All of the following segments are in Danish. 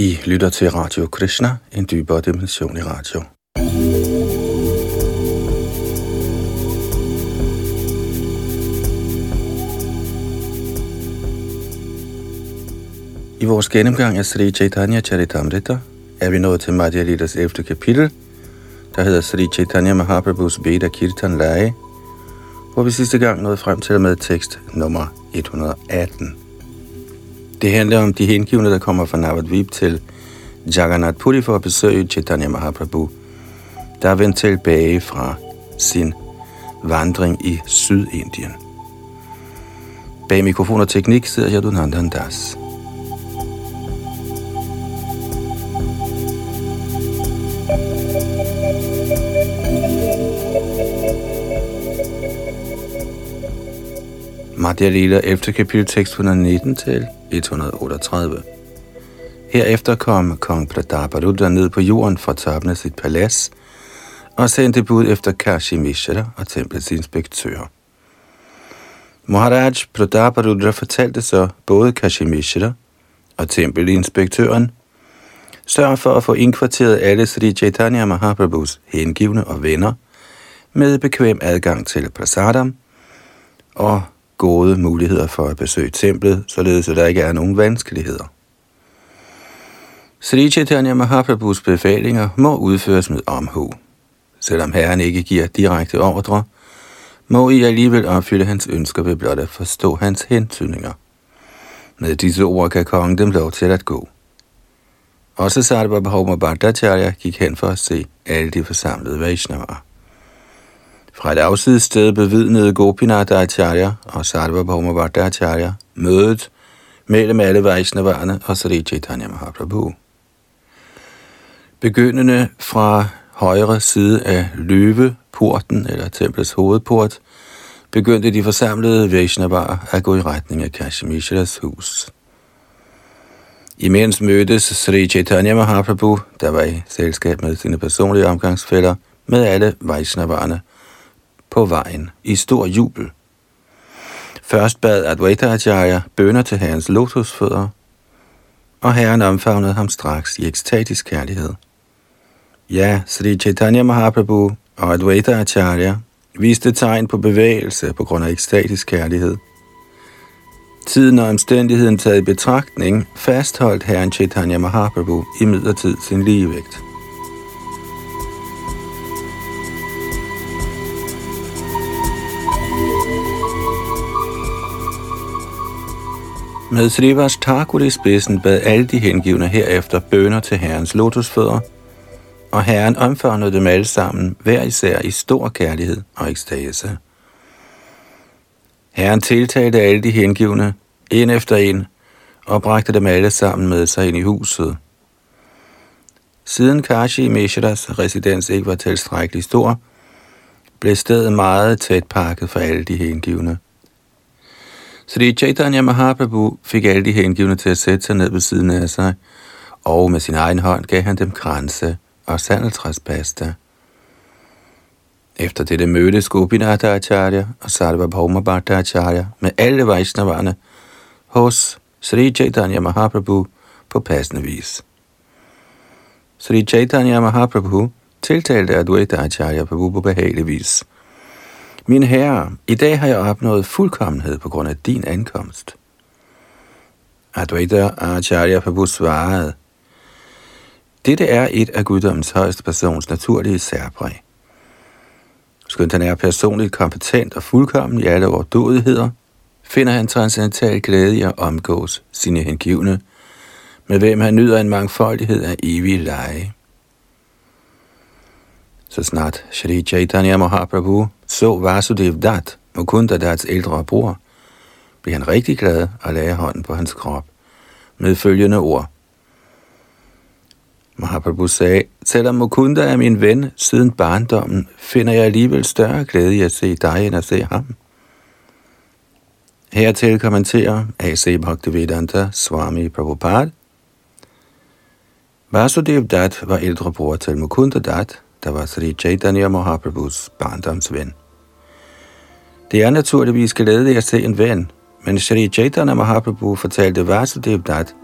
I lytter til Radio Krishna, en dybere dimension i radio. I vores gennemgang af Sri Chaitanya Charitamrita er vi nået til Madhya Lidas 11. kapitel, der hedder Sri Chaitanya Mahaprabhus Veda Kirtan Lai, hvor vi sidste gang nåede frem til med tekst nummer 118. Det handler om de hengivne, der kommer fra Navadvip til Jagannath Puri for at besøge Chaitanya Mahaprabhu, der er vendt tilbage fra sin vandring i Sydindien. Bag mikrofon og teknik sidder Yadunandan Das. Madhya Lila 11. kapitel tekst 119 til 138. Herefter kom kong Prataparudra ned på jorden for at toppen af sit palads og sendte bud efter Kashi Mishra og templets inspektører. Maharaj Prataparudra fortalte så både Kashi Mishra og tempelinspektøren, sørg for at få indkvarteret alle Sri Chaitanya Mahaprabhus hengivne og venner med bekvem adgang til prasadam og gode muligheder for at besøge templet, således at der ikke er nogen vanskeligheder. Sri Chaitanya Mahaprabhus befalinger må udføres med omhu. Selvom Herren ikke giver direkte ordre, må I alligevel opfylde hans ønsker ved blot at forstå hans hentydninger. Med disse ord kan kongen dem lov til at gå. Også Sarvabhauma Bhattacharya gik hen for at se alle de forsamlede Vaishnavaer. Fra et afsides sted bevidnede Gopinath Acharya og Sarvabhauma Bhattacharya mødet mellem alle Vaishnaverne og Sri Chaitanya Mahaprabhu. Begyndende fra højre side af løveporten eller templets hovedport, begyndte de forsamlede Vaishnavarer at gå i retning af Kashmishras hus. Imens mødtes Sri Chaitanya Mahaprabhu, der var i selskab med sine personlige omgangsfælder, med alle Vaishnavarerne på vejen i stor jubel. Først bad Advaita Acharya bønder til herrens lotusfødder, og herren omfavnede ham straks i ekstatisk kærlighed. Ja, Sri Chaitanya Mahaprabhu og Advaita Acharya viste tegn på bevægelse på grund af ekstatisk kærlighed. Tiden og omstændigheden taget i betragtning fastholdt herren Chaitanya Mahaprabhu i midlertid sin ligevægt. Med Srivas Thakur i spidsen bad alle de hengivne herefter bønder til herrens lotusfødder, og herren omfavnede dem alle sammen, hver især i stor kærlighed og ekstase. Herren tiltalte alle de hengivne, en efter en, og bragte dem alle sammen med sig ind i huset. Siden Kashi Mishras residens ikke var tilstrækkeligt stor, blev stedet meget tæt pakket for alle de hengivne. Sri Chaitanya Mahaprabhu fik alle de hengivne til at sætte sig ned ved siden af sig, og med sin egen hånd gav han dem kranse og sandeltræspasta. Efter dette mødtes Gopinath Acharya og Sarvabhauma Bhattacharya med alle Vaishnavarne hos Sri Chaitanya Mahaprabhu på passende vis. Sri Chaitanya Mahaprabhu tiltalte Advaita Acharya Prabhu på behagelig vis – min herre, i dag har jeg opnået fuldkommenhed på grund af din ankomst. Advaita Acharya Prabhu svarede, dette er et af guddommens højeste persons naturlige særpræg. Skønt han er personligt kompetent og fuldkommen i alle overdådigheder, finder han transcendental glæde i at omgås sine hengivne, med hvem han nyder en mangfoldighed af evig leje. Så snart Shri Chaitanya Mahaprabhu så Vasudev Dat, Mukunda Dats ældre bror, blev han rigtig glad og lagde hånden på hans krop med følgende ord. Mahaprabhu sagde, selvom Mukunda er min ven siden barndommen, finder jeg alligevel større glæde i at se dig, end at se ham. Hertil kommenterer A.C. Bhaktivedanta Swami Prabhupada. Vasudev Dat var ældre bror til Mukunda Dat, der var Sri Chaitanya Mahaprabhus barndomsven. Det er naturligvis glædeligt at se en ven, men Sri Chaitanya Mahaprabhu fortalte Vasudev Dat,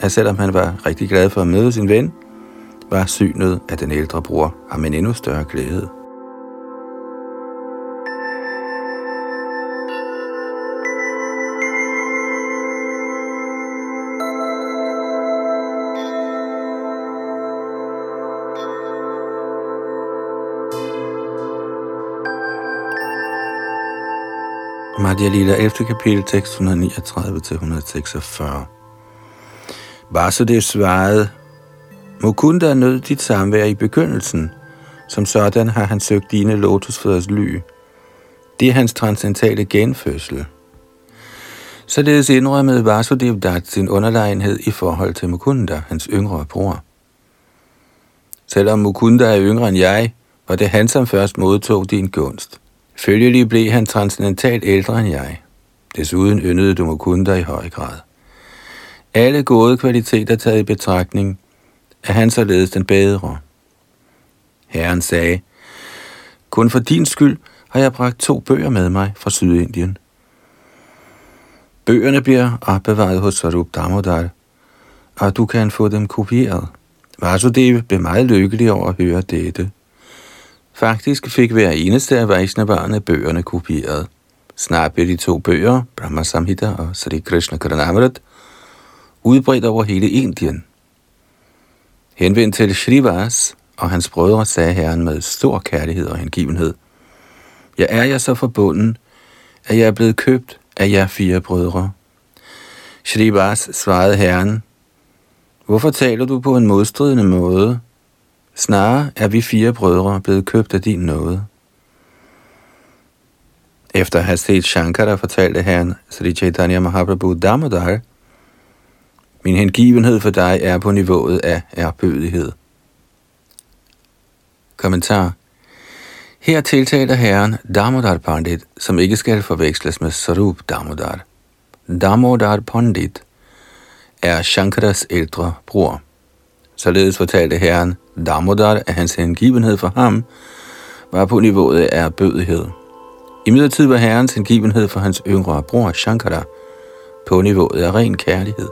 at selvom han var rigtig glad for at møde sin ven, var synet af den ældre bror ham en endnu større glæde. Madhya Lila 11. kapitel, tekst 139-146. Vasudev svarede, Mukunda nød dit samvær i begyndelsen. Som sådan har han søgt dine lotusfødders ly. Det er hans transcendentale genfødsel. Således indrømmede Vasudev Dat sin underlegenhed i forhold til Mukunda, hans yngre bror. Selvom Mukunda er yngre end jeg, var det han, som først modtog din gunst. Følgelig blev han transcendentalt ældre end jeg. Desuden yndede du Mukunda i høj grad. Alle gode kvaliteter taget i betragtning, er han således den bedre. Herren sagde, kun for din skyld har jeg bragt to bøger med mig fra Sydindien. Bøgerne bliver opbevaret hos Sarup Damodar, og du kan få dem kopieret. Vasudev blev meget lykkelig over at høre dette. Faktisk fik hver eneste af Vaishnaverne bøgerne kopieret. Snart blev de to bøger, Brahma Samhita og Sri Krishna Karanamrit, udbredt over hele Indien. Henvendt til Shrivas og hans brødre sagde herren med stor kærlighed og hengivenhed, Jeg er jeg så forbunden, at jeg er blevet købt af jer fire brødre. Shrivas svarede herren, Hvorfor taler du på en modstridende måde? Snarere er vi fire brødre blevet købt af din nåde. Efter at have set Shankara fortalte herren Sri Chaitanya Mahaprabhu Damodar, min hengivenhed for dig er på niveauet af erbødighed. Kommentar. Her tiltaler herren Damodar Pandit, som ikke skal forveksles med Sarup Damodar. Damodar Pandit er Shankaras ældre bror. Således fortalte herren Damodar, at hans hengivenhed for ham var på niveauet af bødighed. I midlertid var herrens hengivenhed for hans yngre bror Shankara på niveauet af ren kærlighed.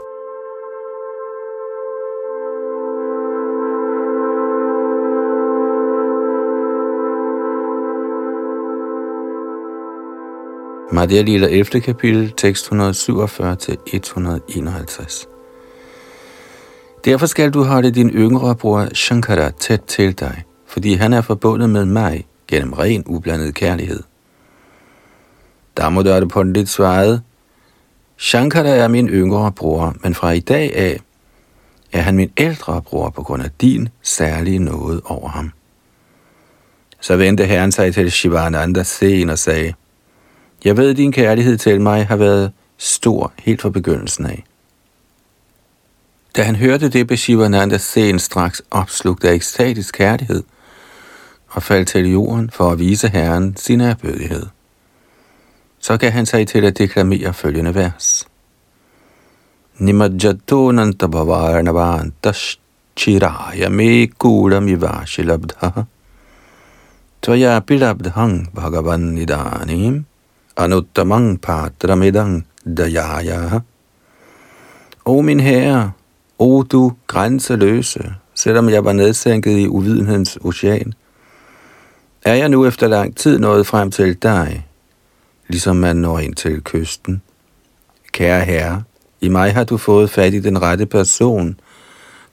Madhya Lila 11. kapitel, tekst 147-151. Derfor skal du holde din yngre bror Shankara tæt til dig, fordi han er forbundet med mig gennem ren ublandet kærlighed. Damodar Pandit svarede, Shankara er min yngre bror, men fra i dag af er han min ældre bror på grund af din særlige nåde over ham. Så vendte herren sig til Shivananda sen og sagde, Jeg ved, din kærlighed til mig har været stor helt fra begyndelsen af. Da han hørte det, blev Shivananda sen straks opslugt af ekstatisk kærlighed og faldt til jorden for at vise Herren sin erbødighed. Så gav han sig til at deklamere følgende vers. Nimajjato bhavarnavantas chiraya me kulam ivashilabdha Tvaya pilabdhang bhagavan nidanim anuttamang patramidang dayaya O min herre, o du grænseløse, selvom jeg var nedsænket i uvidenhedens ocean, er jeg nu efter lang tid nået frem til dig, ligesom man når ind til kysten. Kære herre, i mig har du fået fat i den rette person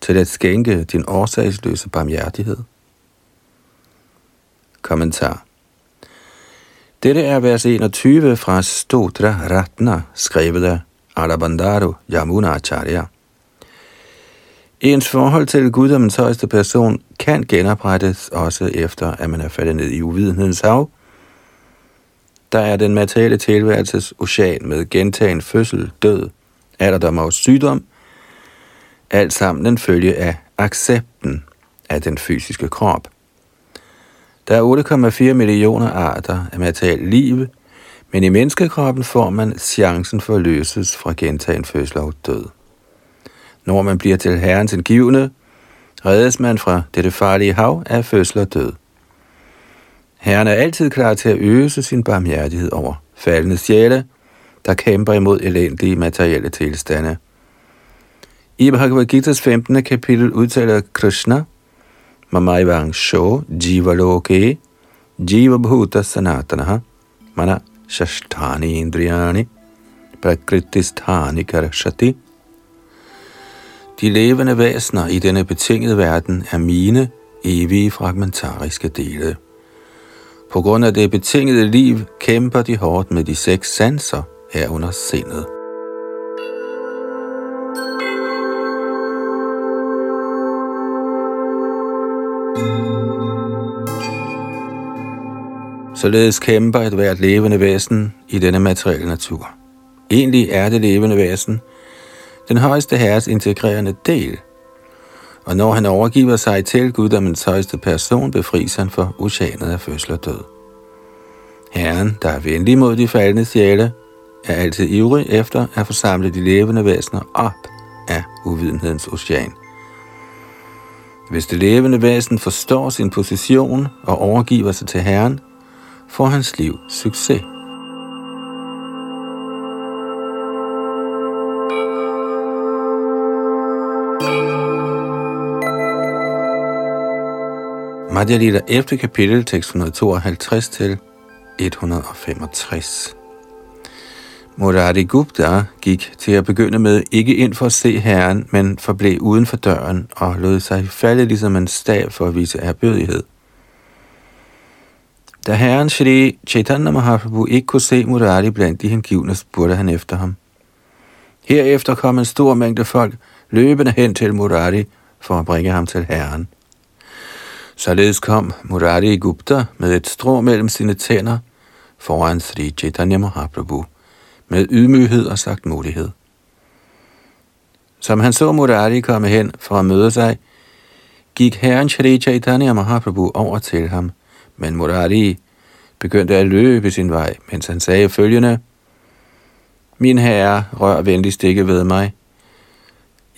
til at skænke din årsagsløse barmhjertighed. Kommentar Dette er vers 21 fra Stotra Ratna, skrevet af Arabandaro Yamuna Acharya. Ens forhold til guddommens højeste person kan genoprettes også efter, at man er faldet ned i uvidenhedens hav. Der er den materielle tilværelses ocean med gentagen fødsel, død, alderdom og sygdom, alt sammen en følge af accepten af den fysiske krop. Der er 8,4 millioner arter af materielt liv, men i menneskekroppen får man chancen for at løses fra gentagen fødsel og død. Når man bliver til Herrens indgivende, reddes man fra dette farlige hav af fødsel og død. Herren er altid klar til at øse sin barmhjertighed over faldende sjæle, der kæmper imod elendige materielle tilstande. I Bhagavad Gita's 15. kapitel udtaler Krishna, Mamaivang Sho Jiva Loke Jiva Bhuta Sanatanaha Mana Shashtani Indriyani Prakritisthani Karashati de levende væsener i denne betingede verden er mine evige fragmentariske dele. På grund af det betingede liv kæmper de hårdt med de seks sanser herunder sindet. Således kæmper et hvert levende væsen i denne materielle natur. Egentlig er det levende væsen den højeste herres integrerende del. Og når han overgiver sig til guddommens højeste person, befries han for oceanet af fødsel og død. Herren, der er venlig mod de faldende sjæle, er altid ivrig efter at forsamle de levende væsener op af uvidenhedens ocean. Hvis det levende væsen forstår sin position og overgiver sig til Herren, får hans liv succes. Madhya Lila 11. kapitel, tekst 152 til 165. Murari Gupta gik til at begynde med ikke ind for at se herren, men forblev uden for døren og lod sig falde ligesom en stav for at vise erbødighed. Da herren Shri Chaitanya Mahaprabhu ikke kunne se Murari blandt de hengivne, spurgte han efter ham. Herefter kom en stor mængde folk løbende hen til Murari for at bringe ham til herren. Således kom Murari Gupta med et strå mellem sine tænder foran Sri Chaitanya Mahaprabhu med ydmyghed og sagt mulighed. Som han så Murari komme hen for at møde sig, gik herren Shri Chaitanya Mahaprabhu over til ham, men Murari begyndte at løbe sin vej, mens han sagde følgende, Min herre, rør venligst ikke ved mig.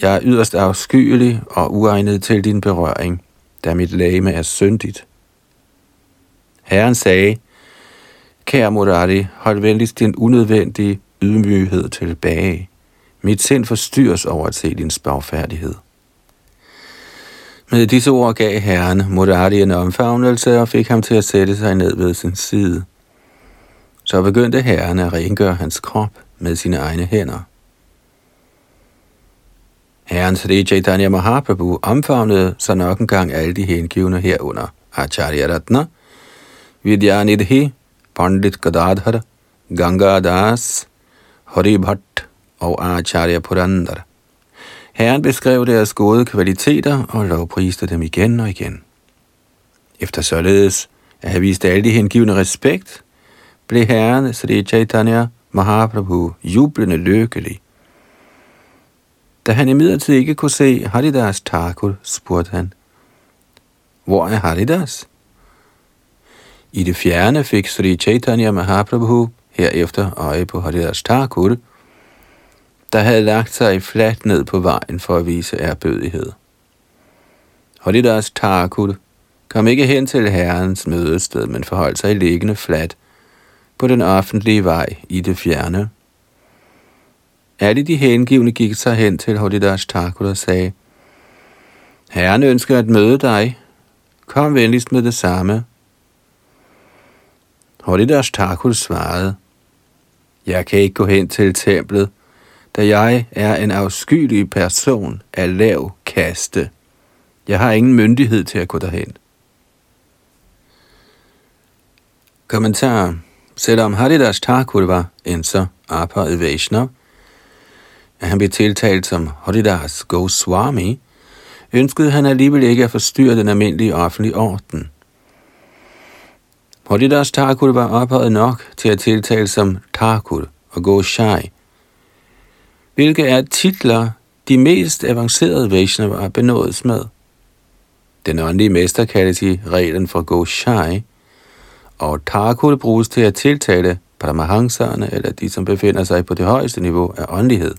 Jeg er yderst afskyelig og uegnet til din berøring da mit læme er syndigt. Herren sagde, Kære Murari, hold venligst din unødvendige ydmyghed tilbage. Mit sind forstyrres over at se din spagfærdighed. Med disse ord gav herren Murari en omfavnelse og fik ham til at sætte sig ned ved sin side. Så begyndte herren at rengøre hans krop med sine egne hænder. Herren Sri Chaitanya Mahaprabhu omfavnede så nok en gang alle de hengivne herunder Acharya Ratna, Vidyanidhi, Pandit Gadadhar, Ganga Das, Hari Bhatt og Acharya Purandar. Herren beskrev deres gode kvaliteter og lovpriste dem igen og igen. Efter således at have vist alle de hengivne respekt, blev Herren Sri Chaitanya Mahaprabhu jublende lykkelig da han imidlertid ikke kunne se Haridas Thakur, spurgte han, Hvor er Haridas? I det fjerne fik Sri Chaitanya Mahaprabhu herefter øje på Haridas Thakur, der havde lagt sig fladt ned på vejen for at vise ærbødighed. Haridas Thakur kom ikke hen til herrens mødested, men forholdt sig liggende fladt på den offentlige vej i det fjerne. Alle de hengivne gik sig hen til Holidash Thakur og sagde, Herren ønsker at møde dig. Kom venligst med det samme. Holidash Thakur svarede, Jeg kan ikke gå hen til templet, da jeg er en afskyelig person af lav kaste. Jeg har ingen myndighed til at gå derhen. Kommentar. Selvom Haridas Thakur var en så ophøjet Vaishnav, at han blev tiltalt som Haridas Goswami, ønskede han alligevel ikke at forstyrre den almindelige offentlige orden. Haridas Thakur var ophøjet nok til at tiltale som Thakur og Goshai, hvilke er titler, de mest avancerede Vaishnava benådes med. Den åndelige mester kaldes i reglen for Goshai, og Thakur bruges til at tiltale Paramahanserne eller de, som befinder sig på det højeste niveau af åndelighed.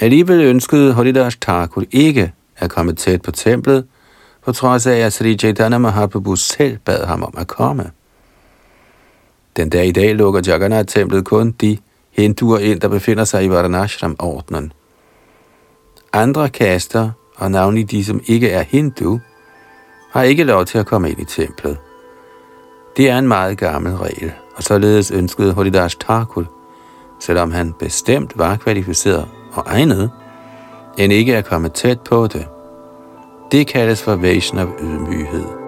Alligevel ønskede Haridas Thakur ikke at komme tæt på templet, på trods af, at Sri Chaitanya Mahaprabhu selv bad ham om at komme. Den dag i dag lukker Jagannath-templet kun de hinduer ind, der befinder sig i Varanashram-ordnen. Andre kaster, og navnlig de, som ikke er hindu, har ikke lov til at komme ind i templet. Det er en meget gammel regel, og således ønskede Holidash Thakur, selvom han bestemt var kvalificeret og egnet, end ikke at komme tæt på det. Det kaldes for Vaishnav ydmyghed.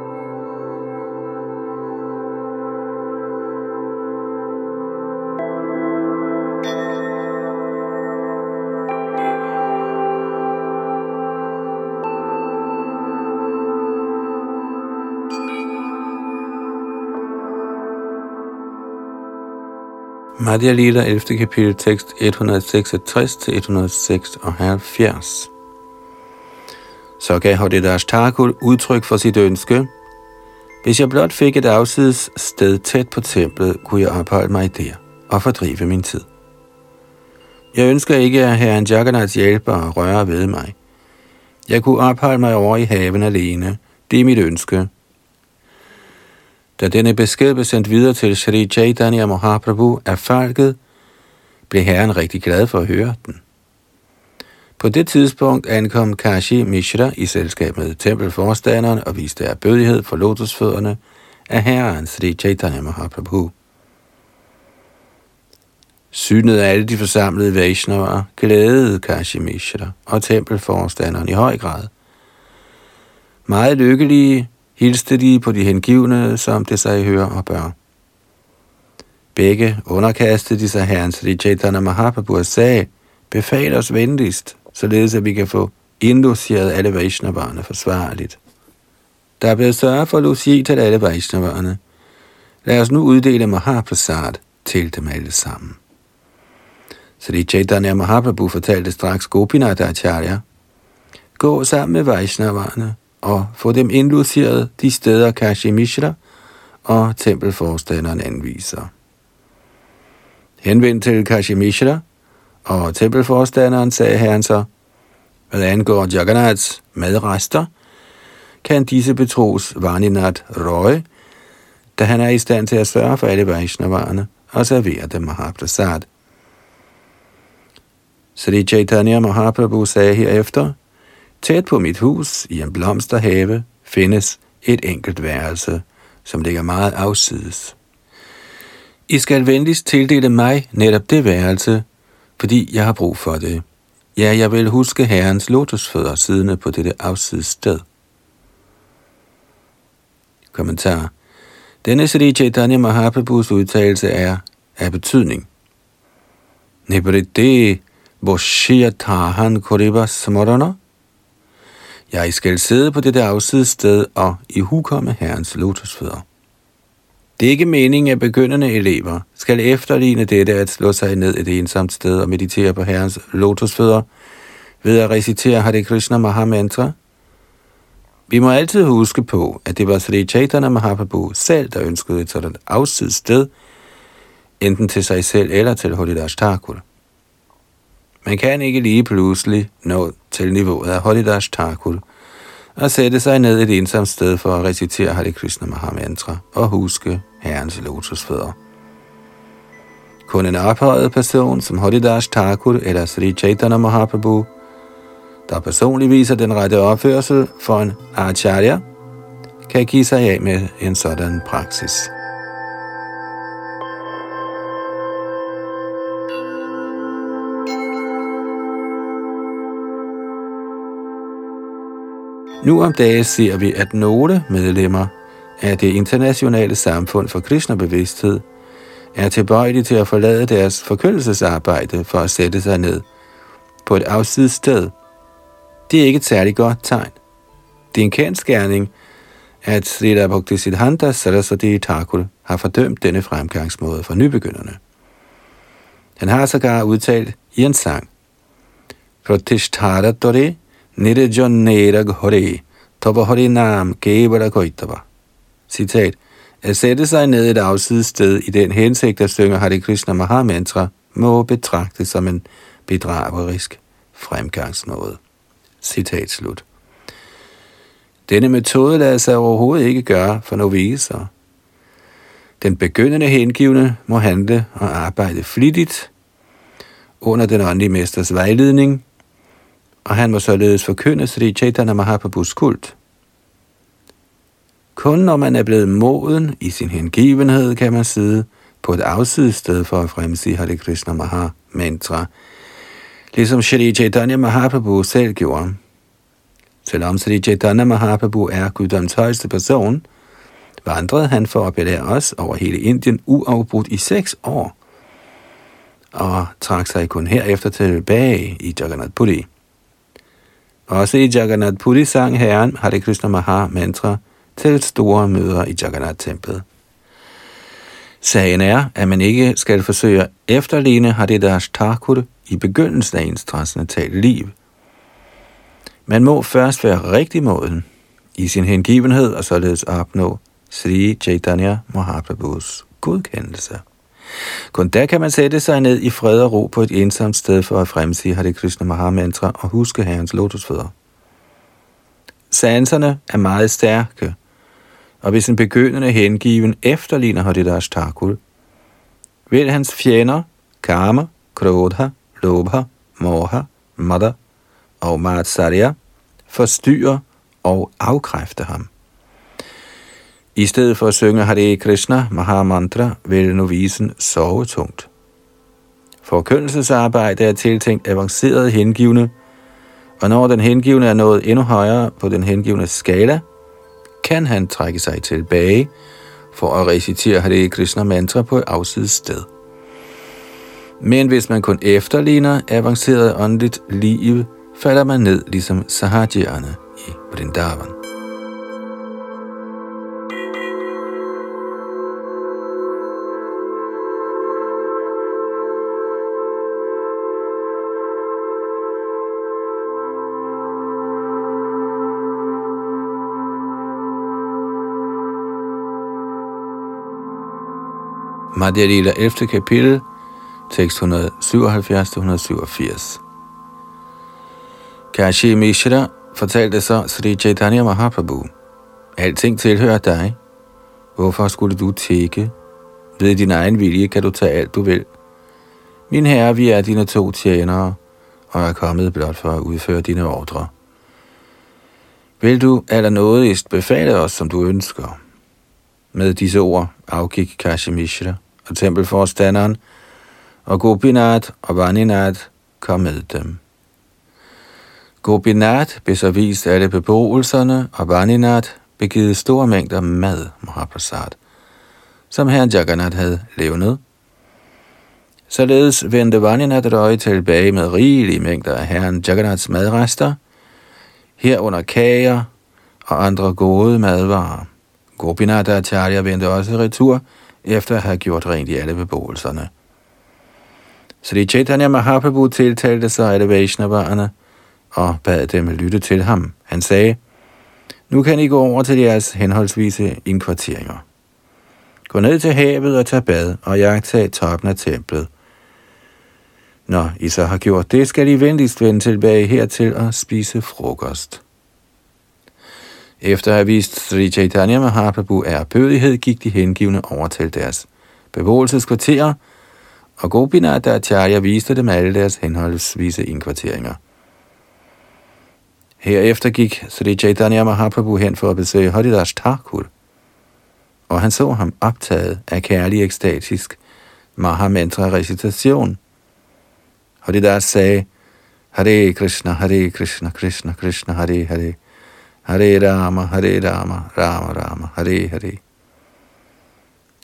Madhya Lila 11. kapitel tekst 166-176. Så gav Hodidash Thakur udtryk for sit ønske. Hvis jeg blot fik et afsides sted tæt på templet, kunne jeg opholde mig der og fordrive min tid. Jeg ønsker ikke at have en Jagannaths hjælper og røre ved mig. Jeg kunne opholde mig over i haven alene. Det er mit ønske, da denne besked blev sendt videre til Sri Chaitanya Mahaprabhu af folket, blev herren rigtig glad for at høre den. På det tidspunkt ankom Kashi Mishra i selskab med tempelforstanderen og viste erbødighed for lotusfødderne af herren Sri Chaitanya Mahaprabhu. Synet af alle de forsamlede Vaishnavar glædede Kashi Mishra og tempelforstanderen i høj grad. Meget lykkelige hilste de på de hengivne, som det sig hører og bør. Begge underkastede de sig herren Sri Chaitanya Mahaprabhu sagde, befal os venligst, således at vi kan få indlogeret alle Vaishnavarerne forsvarligt. Der er blevet sørget for logi til alle Vaishnavarerne. Lad os nu uddele Mahaprasad til dem alle sammen. Sri Chaitanya Mahaprabhu fortalte straks Gopinath Acharya, gå sammen med Vaishnavarerne og få dem indluceret de steder Kashi Mishra og tempelforstanderen anviser. Henvendt til Kashi Mishra og tempelforstanderen sagde herren så, hvad angår Jagannaths madrester, kan disse betros Varninat Roy, da han er i stand til at sørge for alle Vaishnavarerne og servere dem Mahaprasad. Sri Chaitanya Mahaprabhu sagde herefter, Tæt på mit hus i en blomsterhave findes et enkelt værelse, som ligger meget afsides. I skal venligst tildele mig netop det værelse, fordi jeg har brug for det. Ja, jeg vil huske herrens lotusfødder siddende på dette afsides sted. Kommentar. Denne Sri Chaitanya Mahaprabhus udtalelse er af betydning. Nibride Boshiyatahan Koriba Smarana jeg skal sidde på dette afsides sted og i hukomme herrens lotusfødder. Det er ikke meningen, at begyndende elever skal efterligne dette at slå sig ned et ensomt sted og meditere på herrens lotusfødder ved at recitere Hare Krishna Mahamantra. Vi må altid huske på, at det var Sri Chaitanya Mahaprabhu selv, der ønskede et sådan afsides sted, enten til sig selv eller til Holidash Thakur. Man kan ikke lige pludselig nå til niveauet af Holidash Thakur og sætte sig ned et ensomt sted for at recitere Hare Krishna Mahamantra og huske Herrens lotusfødder. Kun en ophøjet person som Holidash Thakur eller Sri Chaitanya Mahaprabhu, der personligt viser den rette opførsel for en acharya, kan give sig af med en sådan praksis. Nu om dagen ser vi, at nogle medlemmer af det internationale samfund for Krishna-bevidsthed er tilbøjelige til at forlade deres forkyndelsesarbejde for at sætte sig ned på et afsides sted. Det er ikke et særligt godt tegn. Det er en kendskærning, at Srila Bhaktisiddhanta Saraswati Thakur har fordømt denne fremgangsmåde for nybegynderne. Han har sågar udtalt i en sang, Pratishtara Dore Nirjanera Ghore, Toba Hare Nam Gebara Koitava. Citat. At sætte sig ned et afsides sted i den hensigt at synge Hare Krishna Mahamantra, må betragtes som en bedragerisk fremgangsmåde. Citat slut. Denne metode lader sig overhovedet ikke gøre for noviser. Den begyndende hengivne må handle og arbejde flittigt under den åndelige mesters vejledning, og han må således forkynde Sri Chaitanya Mahaprabhus kult. Kun når man er blevet moden i sin hengivenhed, kan man sidde på et afsides sted for at fremsige Hare Krishna Maha mantra, ligesom Sri Chaitanya Mahaprabhu selv gjorde. Selvom Sri Chaitanya Mahaprabhu er guddoms højeste person, vandrede han for at belære os over hele Indien uafbrudt i seks år, og trak sig kun herefter tilbage i Jagannath Puri. Også i Jagannath Puri sang herren Hare Krishna Maha mantra til store møder i Jagannath-templet. Sagen er, at man ikke skal forsøge at efterligne Haridas Thakur i begyndelsen af ens transcendentale liv. Man må først være rigtig moden i sin hengivenhed og således opnå Sri Chaitanya Mahaprabhus godkendelse. Kun der kan man sætte sig ned i fred og ro på et ensomt sted for at fremsige Hare Krishna Mahamantra og huske herrens lotusfødder. Sanserne er meget stærke, og hvis en begyndende hengiven efterligner Haridas Thakur, vil hans fjender, karma, Krodha, Lobha, Moha, Mada og Matsarya forstyrre og afkræfte ham. I stedet for at synge Hare Krishna Mahamantra vil novisen sove tungt. Forkyndelsesarbejde er tiltænkt avanceret hengivne, og når den hengivne er nået endnu højere på den hengivne skala, kan han trække sig tilbage for at recitere Hare Krishna mantra på et afsides sted. Men hvis man kun efterligner avanceret åndeligt liv, falder man ned ligesom sahajerne i Vrindavan. Madhya Lila 11. kapitel, tekst 177-187. Kashi Mishra fortalte så Sri Chaitanya Mahaprabhu, Alting tilhører dig. Hvorfor skulle du tække? Ved din egen vilje kan du tage alt du vil. Min herre, vi er dine to tjenere, og er kommet blot for at udføre dine ordre. Vil du allernådigst befale os, som du ønsker? Med disse ord afgik Kashi Mishra og tempelforstanderen, og Gopinath og Vaninath kom med dem. Gopinath blev så vist alle beboelserne, og Vaninath begivet store mængder mad, Mahaprasad, som herren Jagannath havde levnet. Således vendte Vaninath et øje tilbage med rigelige mængder af herren Jagannaths madrester, herunder kager og andre gode madvarer. Gopinath og Acharya vendte også retur, efter at have gjort rent i alle beboelserne. Sri Chaitanya Mahaprabhu tiltalte sig alle Vaishnavarerne og bad dem lytte til ham. Han sagde, nu kan I gå over til jeres henholdsvise indkvarteringer. Gå ned til havet og tag bad og jagtage toppen af templet. Når I så har gjort det, skal I venligst vende tilbage hertil og spise frokost. Efter at have vist Sri Chaitanya Mahaprabhu ærbødighed, gik de hengivne over til deres beboelseskvarterer, og Gopinath Acharya viste dem alle deres henholdsvise indkvarteringer. Herefter gik Sri Chaitanya Mahaprabhu hen for at besøge Haridas Thakur, og han så ham optaget af kærlig ekstatisk Mahamantra-recitation. Haridas sagde, Hare Krishna, Hare Krishna, Krishna Krishna, Hare Hare, Hare Rama, Hare Rama, Rama Rama, Hare Hare.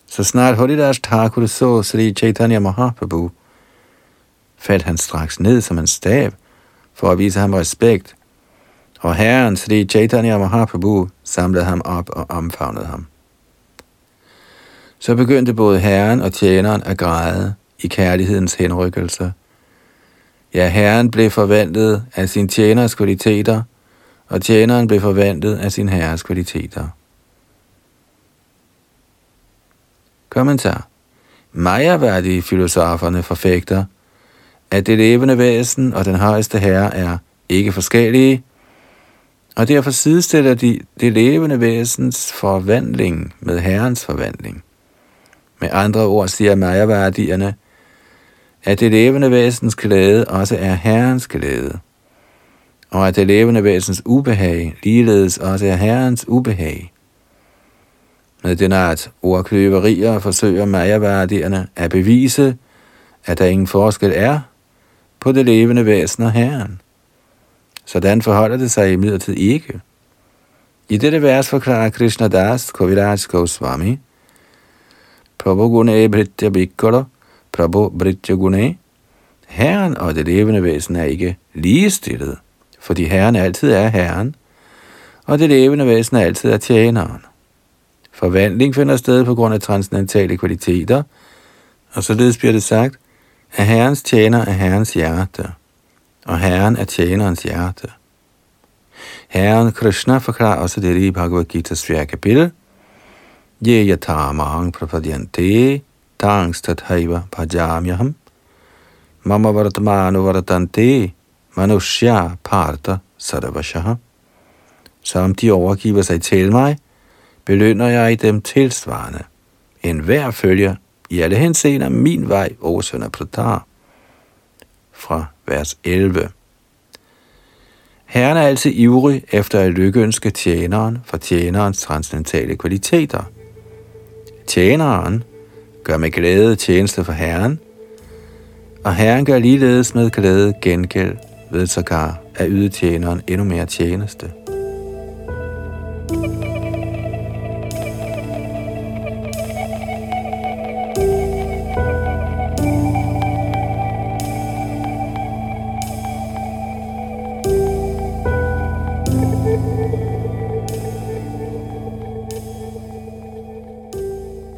Så snart Haridas Thakur så Sri Chaitanya Mahaprabhu, faldt han straks ned som en stav for at vise ham respekt, og herren Sri Chaitanya Mahaprabhu samlede ham op og omfavnede ham. Så begyndte både herren og tjeneren at græde i kærlighedens henrykkelse. Ja, herren blev forvandlet af sin tjeners kvaliteter, og tjeneren blev forvandlet af sin herres kvaliteter. Kommentar. Majaværdige filosoferne forfægter, at det levende væsen og den højeste herre er ikke forskellige, og derfor sidestiller de det levende væsens forvandling med herrens forvandling. Med andre ord siger majaværdierne, at det levende væsens glæde også er herrens glæde og at det levende væsens ubehag ligeledes også er Herrens ubehag. Med den art ordkløverier forsøger majaværdierne at bevise, at der ingen forskel er på det levende væsen og Herren. Sådan forholder det sig imidlertid ikke. I dette vers forklarer Krishna Das Koviraj Goswami, Prabhu Gune Britya Bhikkara, Prabhu Britya Gune, Herren og det levende væsen er ikke ligestillet, fordi Herren altid er Herren, og det levende væsen er altid er tjeneren. Forvandling finder sted på grund af transcendentale kvaliteter, og således bliver det sagt, at Herrens tjener er Herrens hjerte, og Herren er tjenerens hjerte. Herren Krishna forklarer også det i Bhagavad Gita's fjerde kapitel. Ye yatamang prapadyante tangs haiva pajamyaham mama vartamanu vartante manushya parta Sadavashaha. Som de overgiver sig til mig, belønner jeg dem tilsvarende. En hver følger i alle henseender min vej, o søn af Pratar. Fra vers 11. Herren er altid ivrig efter at lykkeønske tjeneren for tjenerens transcendentale kvaliteter. Tjeneren gør med glæde tjeneste for Herren, og Herren gør ligeledes med glæde gengæld ved sågar at yde tjeneren endnu mere tjeneste.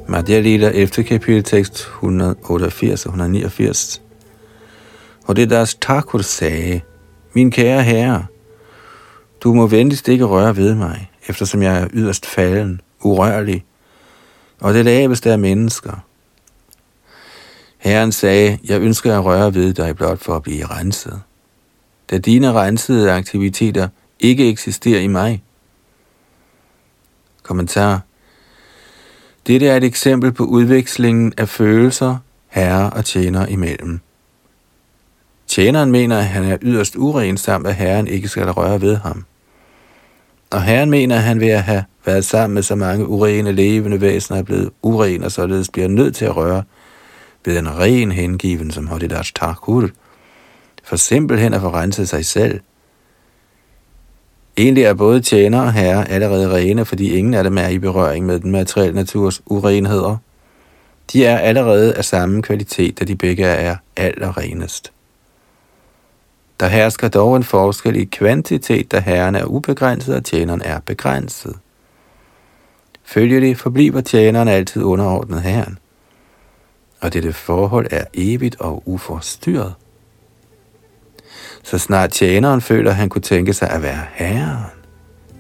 Madhya Lila efter kapitel tekst 188 og 189. Og det deres takur sagde, min kære herre, du må venligst ikke røre ved mig, eftersom jeg er yderst falden, urørlig, og det laveste af mennesker. Herren sagde, jeg ønsker at røre ved dig blot for at blive renset. Da dine rensede aktiviteter ikke eksisterer i mig. Kommentar dette er et eksempel på udvekslingen af følelser, herre og tjener imellem. Tjeneren mener, at han er yderst uren, samt at herren ikke skal røre ved ham. Og herren mener, at han ved at have været sammen med så mange urene levende væsener er blevet uren, og således bliver nødt til at røre ved en ren hengiven, som Hodidas Thakur, for simpelthen at få renset sig selv – Egentlig er både tjener og herre allerede rene, fordi ingen af dem er i berøring med den materielle naturs urenheder. De er allerede af samme kvalitet, da de begge er allerrenest. Der hersker dog en forskel i kvantitet, da herren er ubegrænset og tjeneren er begrænset. Følgelig forbliver tjeneren altid underordnet herren. Og dette forhold er evigt og uforstyrret. Så snart tjeneren føler, at han kunne tænke sig at være herren,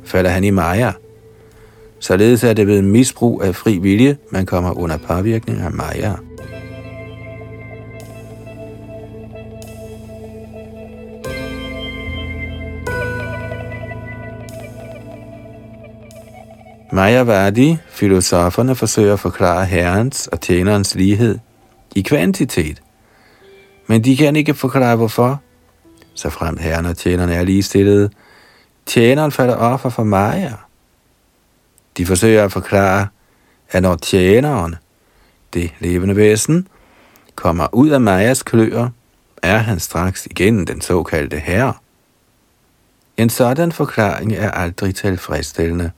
falder han i Maja. Således er det ved misbrug af fri vilje, man kommer under påvirkning af Maja. Mayavadi, filosoferne forsøger at forklare herrens og tjenerens lighed i kvantitet, men de kan ikke forklare hvorfor, så frem herren og tjeneren er ligestillede. Tjeneren falder offer for Maja. De forsøger at forklare, at når tjeneren, det levende væsen, kommer ud af Majas kløer, er han straks igen den såkaldte herre. En sådan forklaring er aldrig tilfredsstillende.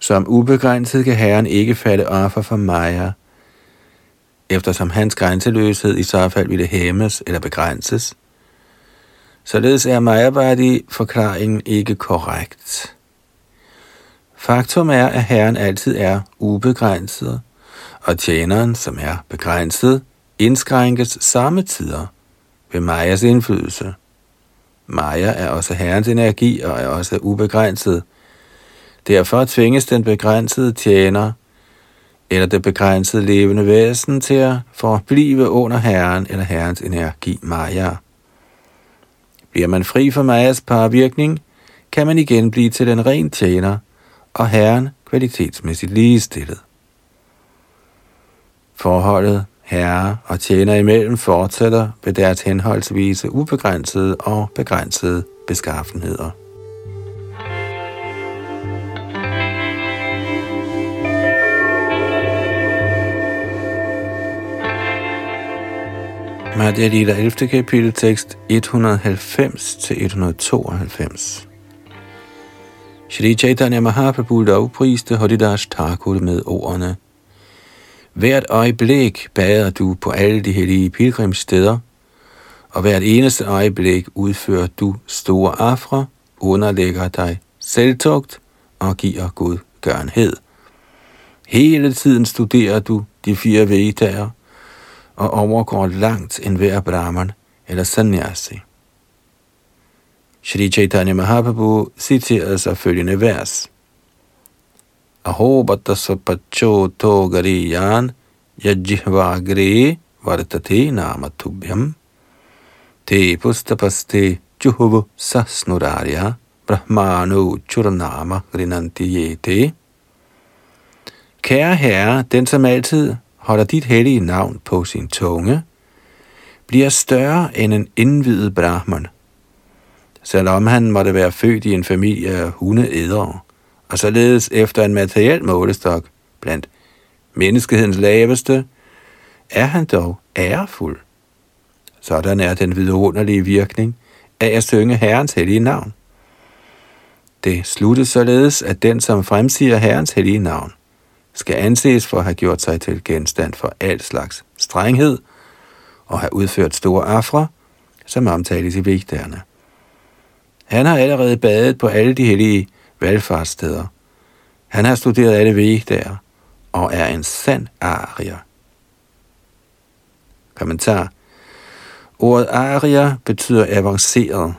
Som ubegrænset kan herren ikke falde offer for Maja, eftersom hans grænseløshed i så fald ville hæmmes eller begrænses, Således er Majabadi-forklaringen ikke korrekt. Faktum er, at Herren altid er ubegrænset, og tjeneren, som er begrænset, indskrænkes samme tider ved Majas indflydelse. Maja er også Herrens energi og er også ubegrænset. Derfor tvinges den begrænsede tjener eller det begrænsede levende væsen til at forblive under Herren eller Herrens energi Maja. Bliver man fri for Majas parvirkning, kan man igen blive til den ren tjener, og Herren kvalitetsmæssigt ligestillet. Forholdet herre og tjener imellem fortsætter ved deres henholdsvise ubegrænsede og begrænsede beskaffenheder. Madhya Lila 11. kapitel tekst 190-192 Shri Chaitanya Mahaprabhu lovpriste Haridas Thakur med ordene Hvert øjeblik bader du på alle de hellige pilgrimssteder, og hvert eneste øjeblik udfører du store afre, underlægger dig selvtugt og giver Gud gørenhed. Hele tiden studerer du de fire vedaer, og overgår langt en hver brahman eller sannyasi. Shri Chaitanya Mahaprabhu citerede sig følgende vers. Aho battasapacho to gariyan yajjihvagre vartate namatubhyam te pustapaste juhuvu sasnurarya brahmano churnama grinanti yete. Kære herre, den som altid holder dit hellige navn på sin tunge, bliver større end en indvidet brahman. Selvom han måtte være født i en familie af hundeædere, og således efter en materiel målestok blandt menneskehedens laveste, er han dog ærefuld. Sådan er den vidunderlige virkning af at synge Herrens hellige navn. Det sluttes således, at den, som fremsiger Herrens hellige navn, skal anses for at have gjort sig til genstand for alt slags strenghed og have udført store afre, som omtales i vigterne. Han har allerede badet på alle de hellige valgfartssteder. Han har studeret alle vigter og er en sand arier. Kommentar. Ordet arier betyder avanceret.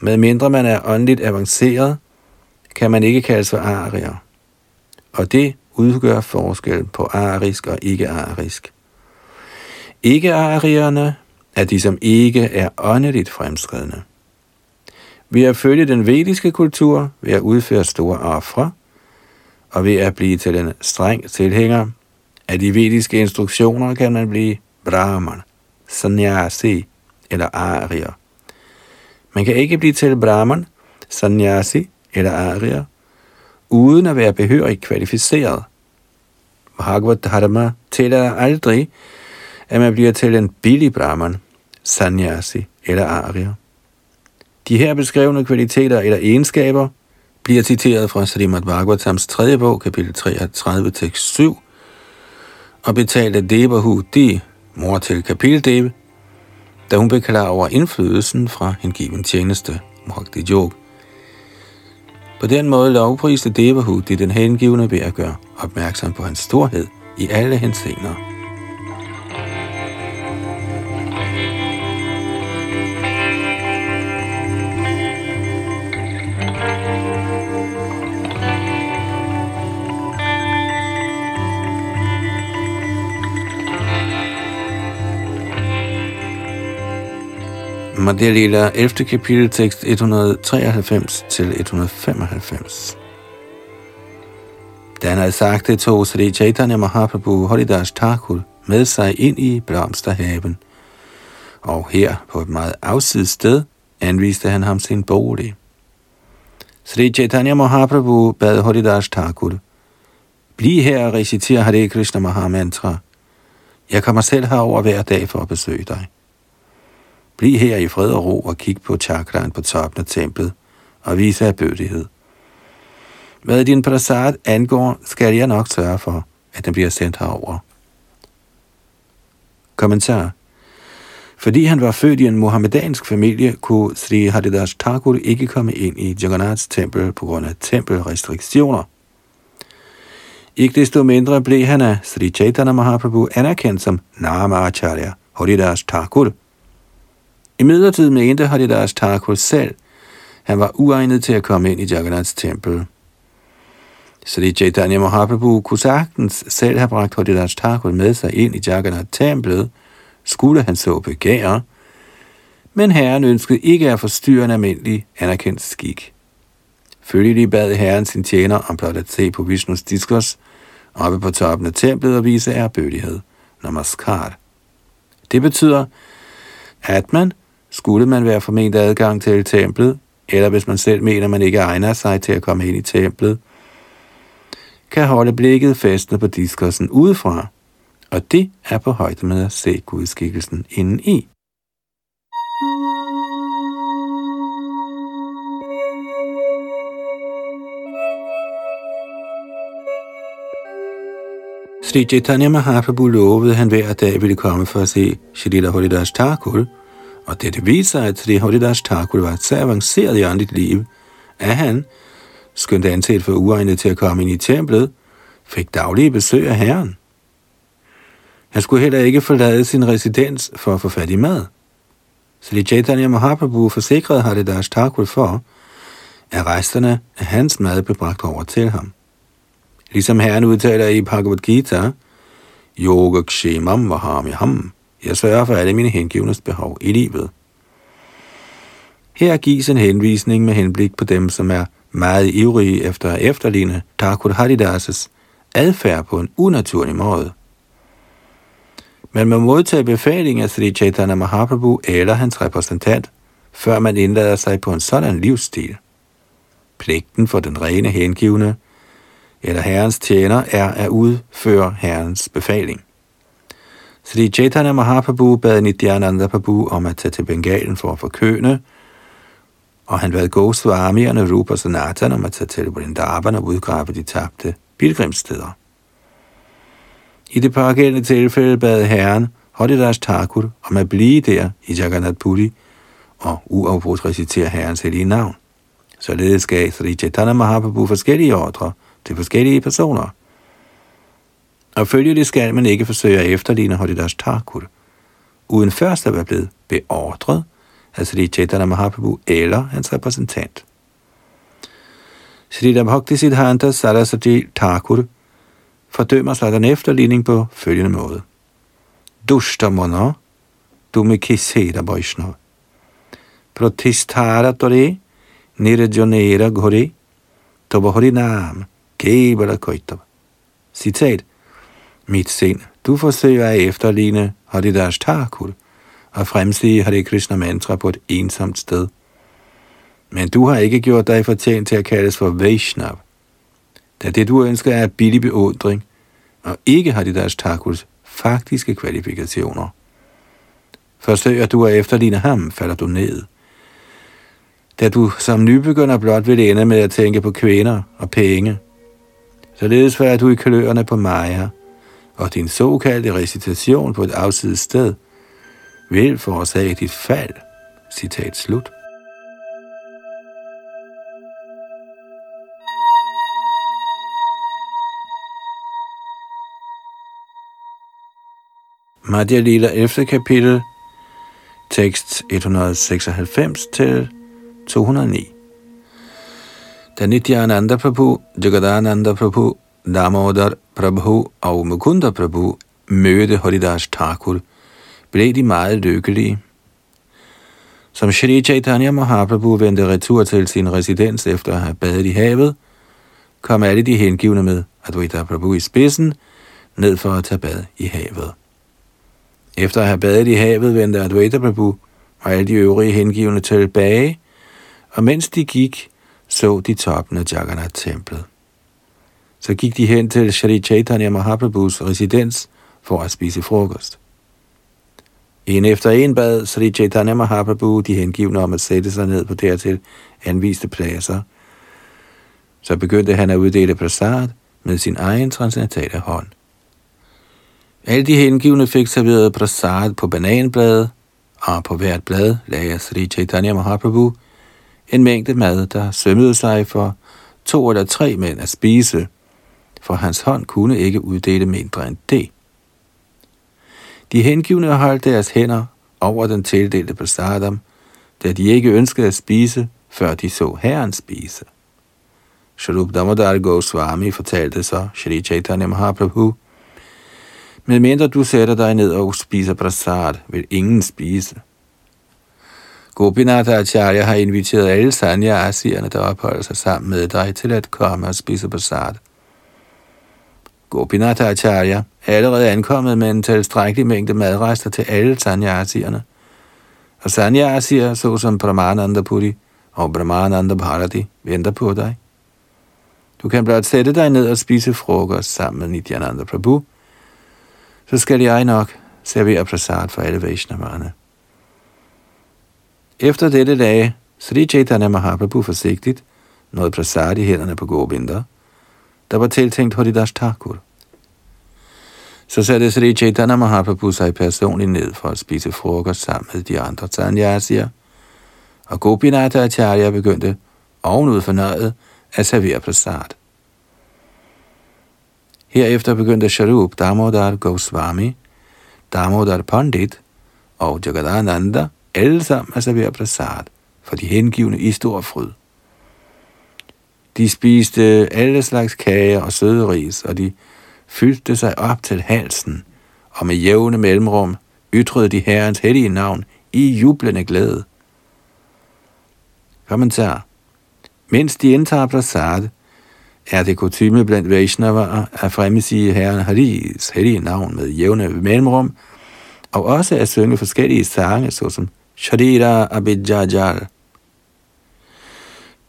Med mindre man er åndeligt avanceret, kan man ikke kaldes for arier. Og det udgør forskel på arisk og ikke-arisk. Ikke-arierne er de, som ikke er åndeligt fremskridende. Ved at følge den vediske kultur, ved at udføre store ofre, og ved at blive til en streng tilhænger af de vediske instruktioner, kan man blive brahman, sannyasi eller arier. Man kan ikke blive til brahman, sannyasi eller arier, uden at være behørigt kvalificeret. Bhagavad Dharma tillader aldrig, at man bliver til en billig brahman, sannyasi eller arya. De her beskrevne kvaliteter eller egenskaber bliver citeret fra Srimad Bhagavatams 3. bog, kapitel 33, tekst 7, og betalte af de mor til kapiteldeve, da hun beklager over indflydelsen fra hengiven tjeneste, Bhakti Yoga. På den måde lovpriste Devahuti den hengivne ved at gøre opmærksom på hans storhed i alle henseender. Madhya Lila 11. kapitel tekst 193 til 195. Da han havde sagt det, tog Sri Chaitanya Mahaprabhu Holidas Thakur med sig ind i blomsterhaven. Og her, på et meget afsides sted, anviste han ham sin bolig. Sri Chaitanya Mahaprabhu bad Haridas Thakur, Bliv her og reciter Hare Krishna Mahamantra. Jeg kommer selv herover hver dag for at besøge dig. Bliv her i fred og ro og kig på chakraen på toppen af templet og vise af bødighed. Hvad din prasad angår, skal jeg nok sørge for, at den bliver sendt herover. Kommentar. Fordi han var født i en mohammedansk familie, kunne Sri Haridas Thakur ikke komme ind i Jagannaths tempel på grund af tempelrestriktioner. Ikke desto mindre blev han af Sri Chaitanya Mahaprabhu anerkendt som Nama Acharya Haridas Thakur – i midlertid mente Haridas Thakur selv, han var uegnet til at komme ind i Jagannaths tempel. Så det Chaitanya Mahaprabhu kunne sagtens selv have bragt Haridas Thakur med sig ind i Jagannath-templet, skulle han så begære, men herren ønskede ikke at forstyrre en almindelig anerkendt skik. Følgelig bad herren sin tjener om blot at se på Vishnus diskos oppe på toppen af templet og vise ærbødighed, namaskar. Det betyder, at man skulle man være forment adgang til templet, eller hvis man selv mener, man ikke egner sig til at komme ind i templet, kan holde blikket fastnet på diskursen udefra, og det er på højde med at se gudskikkelsen inden i. Sri Chaitanya Mahaprabhu lovede, at han hver dag ville komme for at se Shrita Holidas Thakur, og dette viser, at Sri Haridas Thakur var så avanceret i åndeligt liv, at han, skønt anset for uegnet til at komme ind i templet, fik daglige besøg af herren. Han skulle heller ikke forlade sin residens for at få fat i mad. Sri Chaitanya Mahaprabhu forsikrede Haridas Thakur for, at resterne af hans mad blev bragt over til ham. Ligesom Herren udtaler i Bhagavad Gita, Yoga Kshemam Vahamiham. Jeg sørger for alle mine hengivnes behov i livet. Her gives en henvisning med henblik på dem, som er meget ivrige efter at efterligne Thakur Haridas' adfærd på en unaturlig måde. Man må modtage befaling af Sri Chaitanya Mahaprabhu eller hans repræsentant, før man indlader sig på en sådan livsstil. Pligten for den rene hengivne eller herrens tjener er at udføre herrens befaling. Sri Chaitanya Mahaprabhu bad Nityananda Prabhu om at tage til Bengalen for at forkøne, og han bad Goswamierne Rupa Sanatan om at tage til Vrindavan og udgrave de tabte pilgrimssteder. I det pågældende tilfælde bad herren Haridas Thakur om at blive der i Jagannath Puri og uafbrudt recitere herrens hellige navn. Således gav Sri Chaitanya Mahaprabhu forskellige ordre til forskellige personer. Og det skal man ikke forsøge at efterligne Haridas Thakur, uden først at være blevet beordret altså af Sri Chaitanya Mahaprabhu eller hans repræsentant. Sri Bhakti Siddhanta Saraswati Thakur fordømmer sådan efterligning på følgende måde. Dushta mona, dumikisera Vaishnava. Protistara tore, nirjonera ghore, tobahori nam, kebala koitava. Citat. Mit sind, du forsøger at efterligne Haridas Thakur og fremsige Hare Krishna mantra på et ensomt sted. Men du har ikke gjort dig fortjent til at kaldes for Vaishnav da det du ønsker er billig beundring, og ikke har de deres Thakurs faktiske kvalifikationer. Forsøger du at efterligne ham, falder du ned. Da du som nybegynder blot vil ende med at tænke på kvinder og penge, således falder du i kløerne på Maja, og din såkaldte recitation på et afsides sted vil forårsage dit fald. Citat slut. Madhya Lila 11. kapitel, tekst 196 til 209. Da Nityananda Prabhu, Jagadananda Prabhu, Damodar Prabhu og Mukunda Prabhu mødte Haridas Thakur, blev de meget lykkelige. Som Shri Chaitanya Mahaprabhu vendte retur til sin residens efter at have badet i havet, kom alle de hengivne med Advaita Prabhu i spidsen ned for at tage bad i havet. Efter at have badet i havet, vendte Advaita Prabhu og alle de øvrige hengivne tilbage, og mens de gik, så de toppen af Jagannath-templet. Så gik de hen til Shri Chaitanya Mahaprabhus residens for at spise frokost. En efter en bad Sri Chaitanya Mahaprabhu de hengivne om at sætte sig ned på dertil anviste pladser. Så begyndte han at uddele prasad med sin egen transcendentale hånd. Alle de hengivne fik serveret prasad på bananblade, og på hvert blad lagde Sri Chaitanya Mahaprabhu en mængde mad, der sømmede sig for to eller tre mænd at spise, for hans hånd kunne ikke uddele mindre end det. De hengivne holdt deres hænder over den tildelte prasadam, da de ikke ønskede at spise, før de så herren spise. Sharup Damodar Goswami fortalte så Shri Chaitanya Mahaprabhu, men mindre du sætter dig ned og spiser prasad, vil ingen spise. Gopinath Acharya har inviteret alle sanya asierne, der opholder sig sammen med dig, til at komme og spise prasad. Gopinath Acharya er allerede ankommet med en tilstrækkelig mængde madrester til alle sanyasierne. Og sanyasier, såsom Pramananda Puri, og Brahmananda Bharati venter på dig. Du kan blot sætte dig ned og spise frokost sammen med Nityananda Prabhu, så skal jeg nok servere prasad for alle Vaishnavarne. Efter dette dag, Sri Chaitanya Mahaprabhu forsigtigt nåede prasad i hænderne på Govinda, der var tiltænkt Haridas Thakur. Så satte Sri Chaitanya Mahaprabhu sig personligt ned for at spise frokost sammen med de andre sanyasier, og Gopinatha Acharya begyndte ovenud fornøjet at servere prasad. Herefter begyndte Sharup Damodar Goswami, Damodar Pandit og Jagadananda alle sammen at servere prasad for de hengivne i stor fryd. De spiste alle slags kager og søde ris, og de fyldte sig op til halsen, og med jævne mellemrum ytrede de herrens hellige navn i jublende glæde. Kommentar. Mens de indtager prasad, er det kutume blandt Vaishnava at fremsige herren Haris hellige navn med jævne mellemrum, og også at synge forskellige sange, såsom Sharira Abhijajal.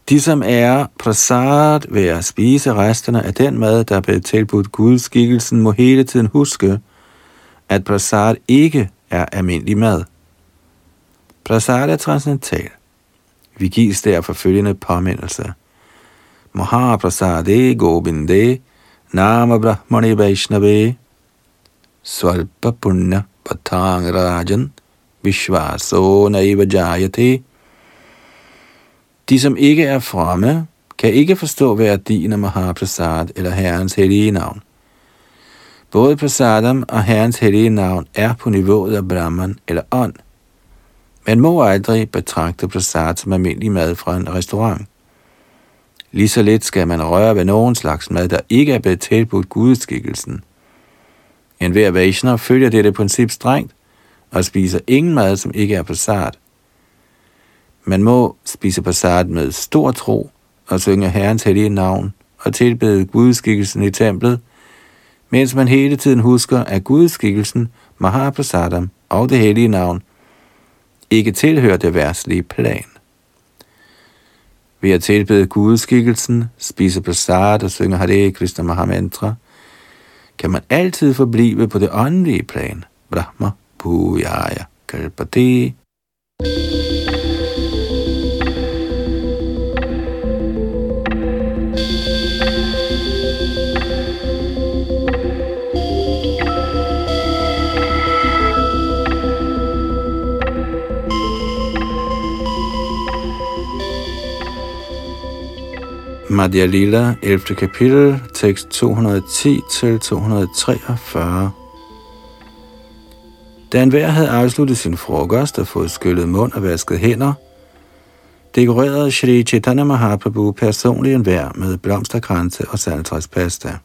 De, som er prasad ved at spise resterne af den mad, der er blevet tilbudt gudskikkelsen, må hele tiden huske, at prasad ikke er almindelig mad. Prasad er transcendental. Vi gives derfor følgende påmindelse. Mahaprasade Gobinde Nama Brahmani Vaishnave Svalpa Punya Patang Rajan Vishvaso Naiva Jayate de, som ikke er fromme, kan ikke forstå værdien af Mahaprasad eller Herrens hellige navn. Både prasadam og Herrens hellige navn er på niveauet af Brahman eller ånd. Man må aldrig betragte prasad som almindelig mad fra en restaurant. Lige så lidt skal man røre ved nogen slags mad, der ikke er blevet tilbudt gudskikkelsen. En hver Vaishnav følger dette princip strengt og spiser ingen mad, som ikke er prasad. Man må spise prasad med stor tro og synge Herrens hellige navn og tilbede gudskikkelsen i templet, mens man hele tiden husker, at gudskikkelsen, Mahaprasadam og det hellige navn ikke tilhører det værtslige plan. Ved at tilbede gudskikkelsen, spise prasad og synge Hare Krishna Mahamantra, kan man altid forblive på det åndelige plan. Brahma Pujaya Kalpati. Madhya Lila, 11. kapitel, tekst 210 til 243. Da enhver havde afsluttet sin frokost og fået skyllet mund og vasket hænder, dekorerede Shri Chaitanya Mahaprabhu personligt vær med blomsterkranse og saltræspasta.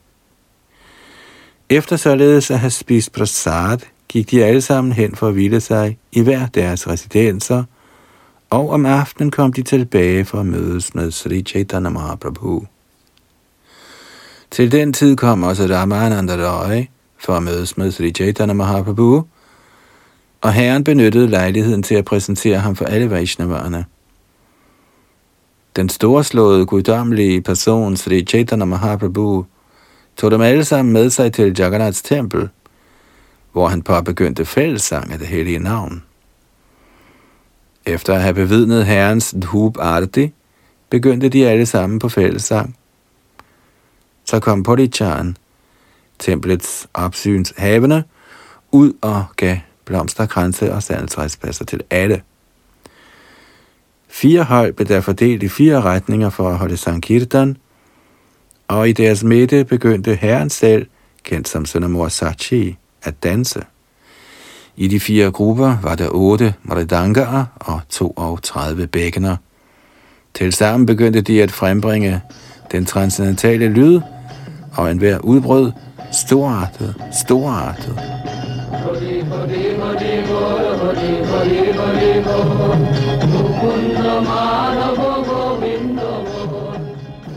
Efter således at have spist prasad, gik de alle sammen hen for at hvile sig i hver deres residenser – og om aftenen kom de tilbage for at mødes med Sri Chaitanya Mahaprabhu. Til den tid kom også Ramananda Roy for at mødes med Sri Chaitanya Mahaprabhu, og herren benyttede lejligheden til at præsentere ham for alle Vaishnavarerne. Den storslåede guddommelige person Sri Chaitanya Mahaprabhu tog dem alle sammen med sig til Jagannaths tempel, hvor han påbegyndte fællessang af det hellige navn. Efter at have bevidnet herrens dhub arti, begyndte de alle sammen på fællessang. Så kom Polichan, templets opsynshavende, ud og gav blomsterkranse og salgstræspasser til alle. Fire hold blev der fordelt i fire retninger for at holde Sankirtan, og i deres midte begyndte herren selv, kendt som Søndermor Sachi, at danse. I de fire grupper var der otte maridangaer og 32 bækkener. Tilsammen begyndte de at frembringe den transcendentale lyd, og enhver udbrød storartet, storartet.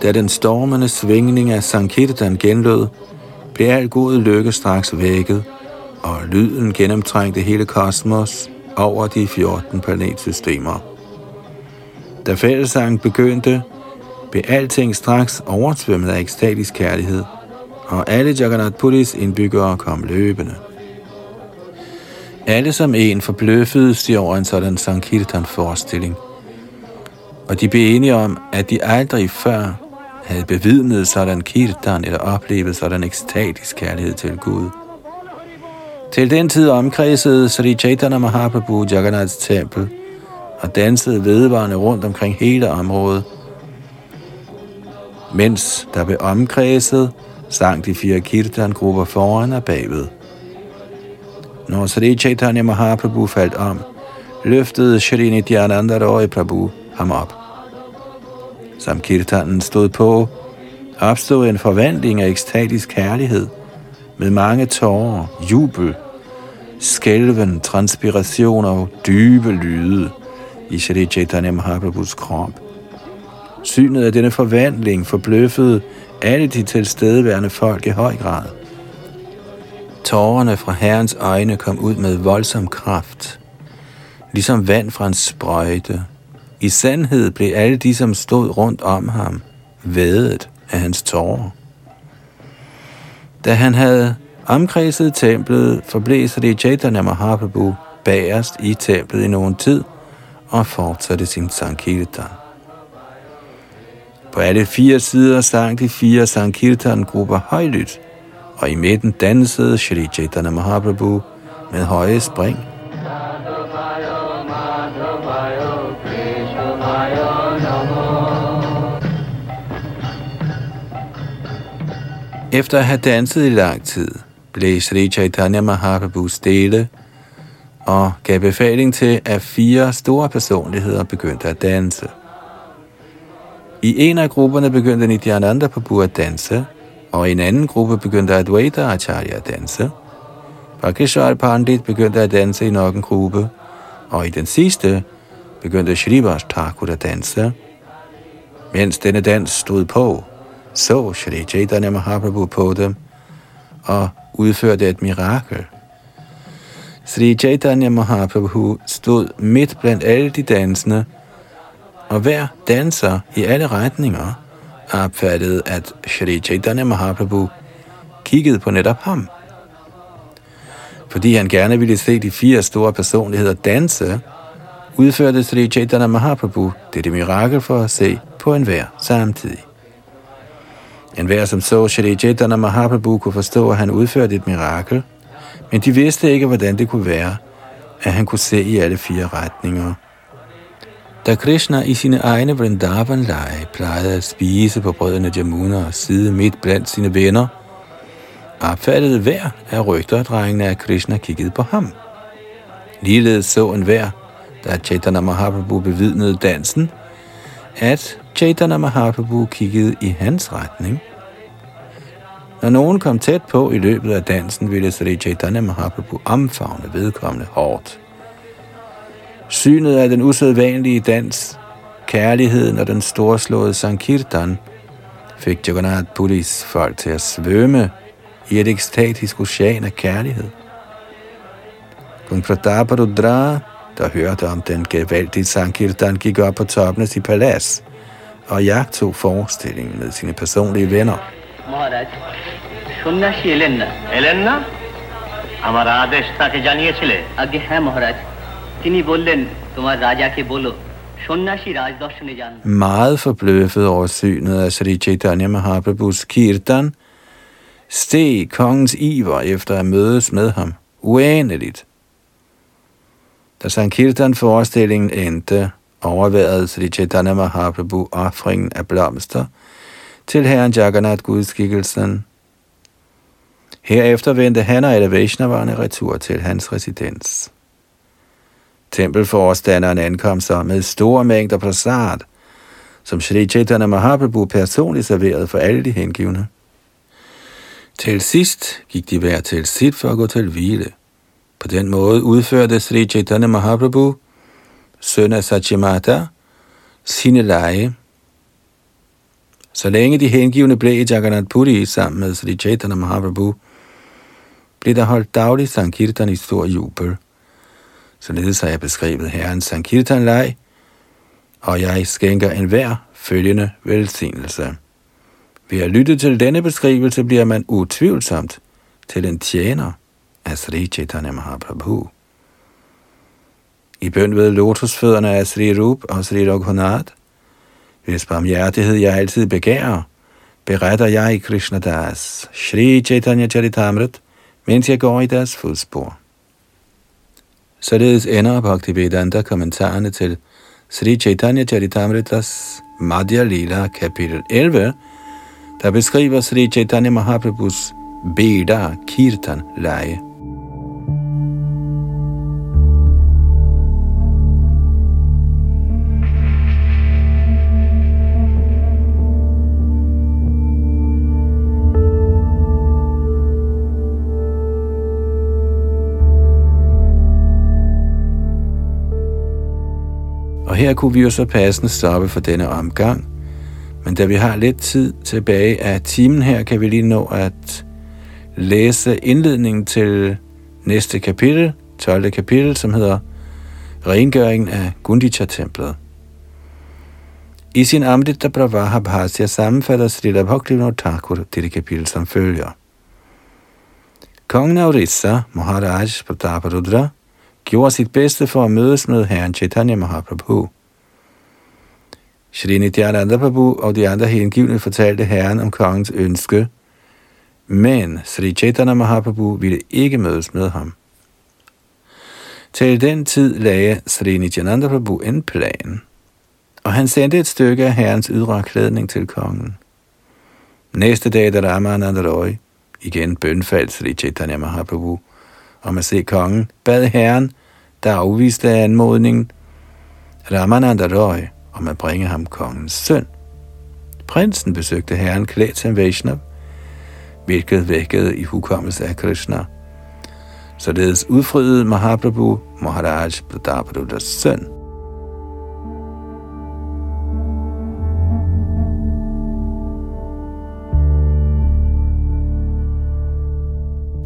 Da den stormende svingning af Sankirtan genlød, blev al god lykke straks vækket, og lyden gennemtrængte hele kosmos over de 14 planetsystemer. Da fællessangen begyndte, blev alting straks oversvømmet af ekstatisk kærlighed, og alle Jagannath Puris indbyggere kom løbende. Alle som en forbløffede de over en sådan Sankirtan-forestilling, og de blev enige om, at de aldrig før havde bevidnet sådan kirtan eller oplevet sådan ekstatisk kærlighed til Gud. Til den tid omkredsede Sri Chaitanya Mahaprabhu Jagannaths tempel og dansede vedvarende rundt omkring hele området. Mens der blev omkredset, sang de fire kirtan-grupper foran og bagved. Når Sri Chaitanya Mahaprabhu faldt om, løftede Shri Nityananda Roy Prabhu ham op. Som kirtanen stod på, opstod en forvandling af ekstatisk kærlighed, med mange tårer, jubel, skælven, transpiration og dybe lyde i Shri Chaitanya Mahaprabhus krop. Synet af denne forvandling forbløffede alle de tilstedeværende folk i høj grad. Tårerne fra herrens øjne kom ud med voldsom kraft, ligesom vand fra en sprøjte. I sandhed blev alle de, som stod rundt om ham, vædet af hans tårer. Da han havde omkredset templet, forblev det Chaitanya Mahaprabhu bagerst i templet i nogen tid og fortsatte sin Sankirtan. På alle fire sider sang de fire Sankirtan-grupper højlydt, og i midten dansede Shri Chaitanya Mahaprabhu med høje spring. Efter at have danset i lang tid, blev Sri Chaitanya Mahaprabhu stille og gav befaling til, at fire store personligheder begyndte at danse. I en af grupperne begyndte Nityananda Prabhu at danse, og i en anden gruppe begyndte Advaita Acharya at danse. Bhageshwar Pandit begyndte at danse i nok en gruppe, og i den sidste begyndte Shrivas Thakur at danse. Mens denne dans stod på, så Shri Chaitanya Mahaprabhu på dem og udførte et mirakel. Sri Chaitanya Mahaprabhu stod midt blandt alle de dansende, og hver danser i alle retninger opfattede, at Shri Chaitanya Mahaprabhu kiggede på netop ham. Fordi han gerne ville se de fire store personligheder danse, udførte Sri Chaitanya Mahaprabhu dette mirakel for at se på enhver samtidig. En hver, som så Shri Chaitanya Mahaprabhu, kunne forstå, at han udførte et mirakel, men de vidste ikke, hvordan det kunne være, at han kunne se i alle fire retninger. Da Krishna i sine egne vrindavan plejede at spise på brødrene Jamuna og sidde midt blandt sine venner, opfattede hver af rygterdrengene, at Krishna kiggede på ham. Ligeledes så en hver, da Chaitanya Mahaprabhu bevidnede dansen, at Chaitanya Mahaprabhu kiggede i hans retning. Når nogen kom tæt på i løbet af dansen, ville Sri Chaitanya Mahaprabhu omfavne vedkommende hårdt. Synet af den usædvanlige dans, kærligheden og den storslåede Sankirtan fik Jagannath Puris folk til at svømme i et ekstatisk ocean af kærlighed. Kung Prataparudra, der hørte om den gevaldige Sankirtan, gik op på toppen af sit palads og jagtog forestillingen med sine personlige venner. মহারাজ সন্ন্যাসী এলেন না এলেন না আমার আদেশ তাকে জানিয়েছিলে আগে হ্যাঁ মহারাজ তিনি বললেন তোমার রাজাকে বলো সন্ন্যাসী রাজ দর্শনে যান Meget forbløffet over synet af Sri Chaitanya Mahaprabhus kirtan, steg kongens iver efter at mødes med ham uendeligt. Da Sankirtan-forestillingen endte, overværede Sri Chaitanya Mahaprabhu offringen af blomster til herren Jagannath gudskikkelsen. Herefter vendte han og alle Vaishnaverne retur til hans residens. Tempelforstanderen ankom så med store mængder prasad, som Sri Chaitanya Mahaprabhu personligt serverede for alle de hengivne. Til sidst gik de hver til sit for at gå til hvile. På den måde udførte Sri Chaitanya Mahaprabhu, søn af Sachimata, sine lege. Så længe de hengivne blev i Jagannath Puri sammen med Sri Chaitanya Mahaprabhu, blev der holdt daglig Sankirtan i stor jubel. Således har jeg beskrevet herrens Sankirtan-leg og jeg skænker enhver følgende velsignelse. Ved at lytte til denne beskrivelse bliver man utvivlsomt til en tjener af Sri Chaitanya Mahaprabhu. I bøn ved lotusfødderne af Sri Rup og Sri Raghunath, hvis barmhjertighed jeg altid begærer, beretter jeg i Krishna Das, Shri Chaitanya Charitamrit, mens jeg går i deres fodspor. Således ender Bhaktivedanta kommentarerne til Sri Chaitanya Charitamritas Madhya Lila kapitel 11, der beskriver Sri Chaitanya Mahaprabhus Beda Kirtan leje. Og her kunne vi jo så passende stoppe for denne omgang. Men da vi har lidt tid tilbage af timen her, kan vi lige nå at læse indledningen til næste kapitel, 12. kapitel, som hedder Rengøringen af Gundicha-templet. I sin Amrita Pravaha Bhasya sammenfatter Srila Bhaktivinoda Thakur dette kapitel som følger. Kongen af Orissa, Maharaj Prataparudra, gjorde sit bedste for at mødes med herren Chaitanya Mahaprabhu. Shri Nityananda Prabhu og de andre hengivne fortalte herren om kongens ønske, men Sri Chaitanya Mahaprabhu ville ikke mødes med ham. Til den tid lagde Sri Nityananda Prabhu en plan, og han sendte et stykke af herrens ydre klædning til kongen. Næste dag, da Ramananda Roy igen bønfaldt Sri Chaitanya Mahaprabhu, om at se kongen, bad herren, der afviste anmodningen, Ramananda Roy om at bringe ham kongens søn. Prinsen besøgte herren klædt som Vaishnav, hvilket vækkede i hukommelse af Krishna. Således udfriede Mahaprabhu Maharaj Prataparudas søn.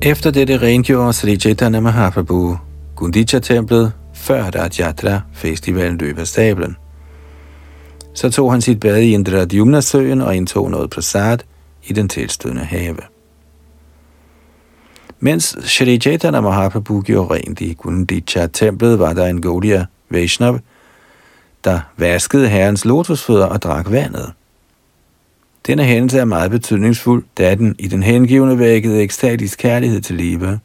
Efter dette rengjorde Sri Chaitanya Mahaprabhu Gundicha-templet, før Rajatra festivalen løb af stablen. Så tog han sit bad i Indradjumna-søen og indtog noget prasad i den tilstødende have. Mens Shri Chaitanya Mahaprabhu gjorde rent i Gundicha-templet, var der en Gaudiya Vaishnav, der vaskede herrens lotusfødder og drak vandet. Denne hændelse er meget betydningsfuld, da den i den hengivende vækkede ekstatisk kærlighed til live.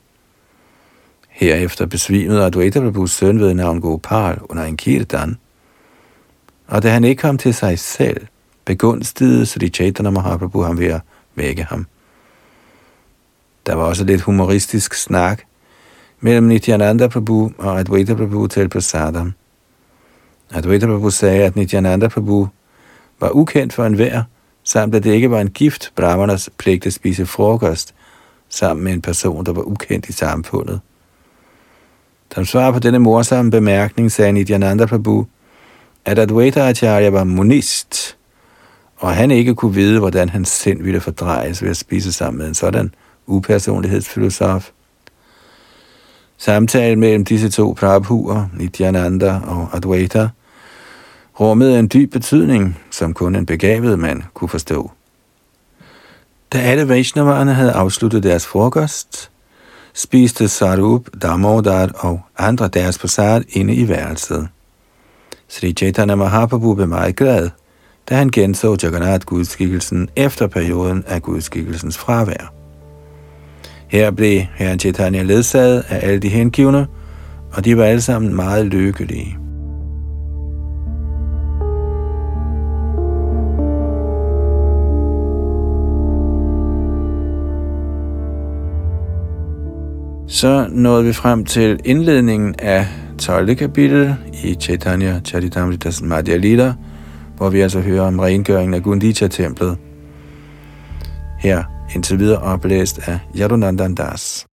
Herefter besvimede Adwaita Prabhus søn ved navn Gopal under en kirtan. Og da han ikke kom til sig selv, begunstigede Sri Chaitanya Mahaprabhu ham ved at vække ham. Der var også lidt humoristisk snak mellem Nityananda Prabhu og Advaita Prabhu til Prasadam. Advaita Prabhu sagde, at Nityananda Prabhu var ukendt for enhver, samt at det ikke var en gift brahmanas pligt at spise frokost sammen med en person, der var ukendt i samfundet. Som svar på denne morsomme bemærkning sagde Nityananda Prabhu, at Advaita Acharya var monist, og han ikke kunne vide, hvordan hans sind ville fordrejes ved at spise sammen med en sådan upersonlighedsfilosof. Samtalen mellem disse to prabhuer, Nityananda og Advaita, rummede en dyb betydning, som kun en begavet mand kunne forstå. Da alle Vaishnavarerne havde afsluttet deres frokost, spiste Sarup, Damodar og andre deres prasad inde i værelset. Sri Chaitanya Mahaprabhu blev meget glad, da han genså Jagannath gudskikkelsen efter perioden af gudskikkelsens fravær. Her blev herren Chaitanya ledsaget af alle de hengivne, og de var alle sammen meget lykkelige. Så nåede vi frem til indledningen af 12. kapitel i Chaitanya Charitamritas Madhya Lila, hvor vi altså hører om rengøringen af Gundicha-templet. Her indtil videre oplæst af Yadunandan Das.